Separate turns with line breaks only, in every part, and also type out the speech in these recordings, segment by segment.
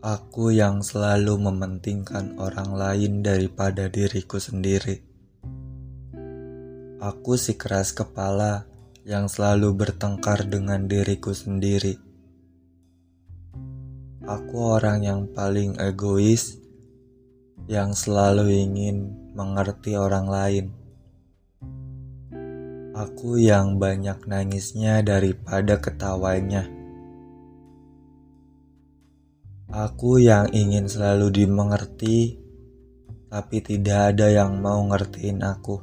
Aku yang selalu mementingkan orang lain daripada diriku sendiri. Aku si keras kepala yang selalu bertengkar dengan diriku sendiri. Aku orang yang paling egois yang selalu ingin mengerti orang lain. Aku yang banyak nangisnya daripada ketawanya. Aku yang ingin selalu dimengerti, tapi tidak ada yang mau ngertiin aku.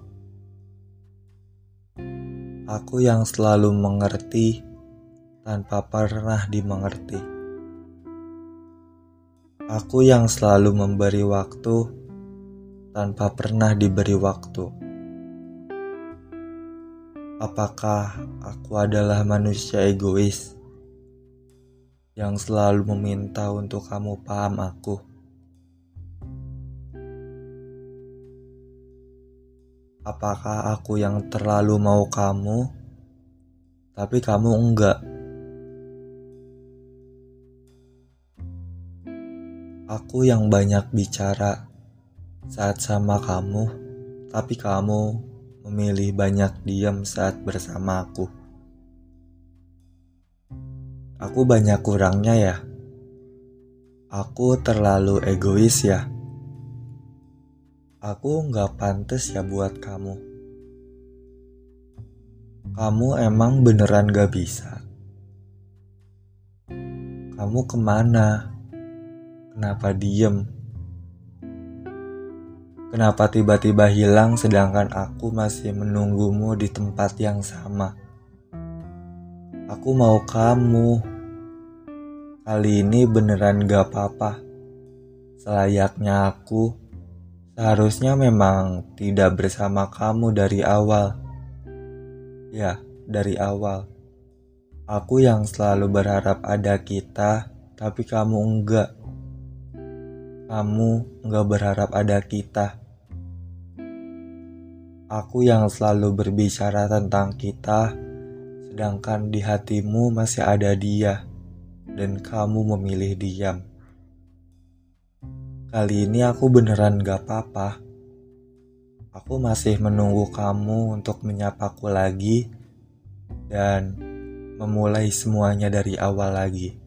Aku yang selalu mengerti tanpa pernah dimengerti. Aku yang selalu memberi waktu tanpa pernah diberi waktu. Apakah aku adalah manusia egois? Yang selalu meminta untuk kamu paham aku. Apakah aku yang terlalu mau kamu, tapi kamu enggak? Aku yang banyak bicara saat sama kamu, tapi kamu memilih banyak diam saat bersama aku. Aku banyak kurangnya ya. Aku terlalu egois ya. Aku nggak pantas ya buat kamu. Kamu emang beneran gak bisa. Kamu ke mana? Kenapa diem? Kenapa tiba-tiba hilang sedangkan aku masih menunggumu di tempat yang sama? Aku mau kamu. Kali ini beneran gak apa-apa. Selayaknya aku, seharusnya memang tidak bersama kamu dari awal. Ya, dari awal. Aku yang selalu berharap ada kita, tapi kamu enggak. Kamu enggak berharap ada kita. Aku yang selalu berbicara tentang kita, sedangkan di hatimu masih ada dia, dan kamu memilih diam. Kali ini aku beneran gak apa-apa. Aku masih menunggu kamu untuk menyapaku lagi dan memulai semuanya dari awal lagi.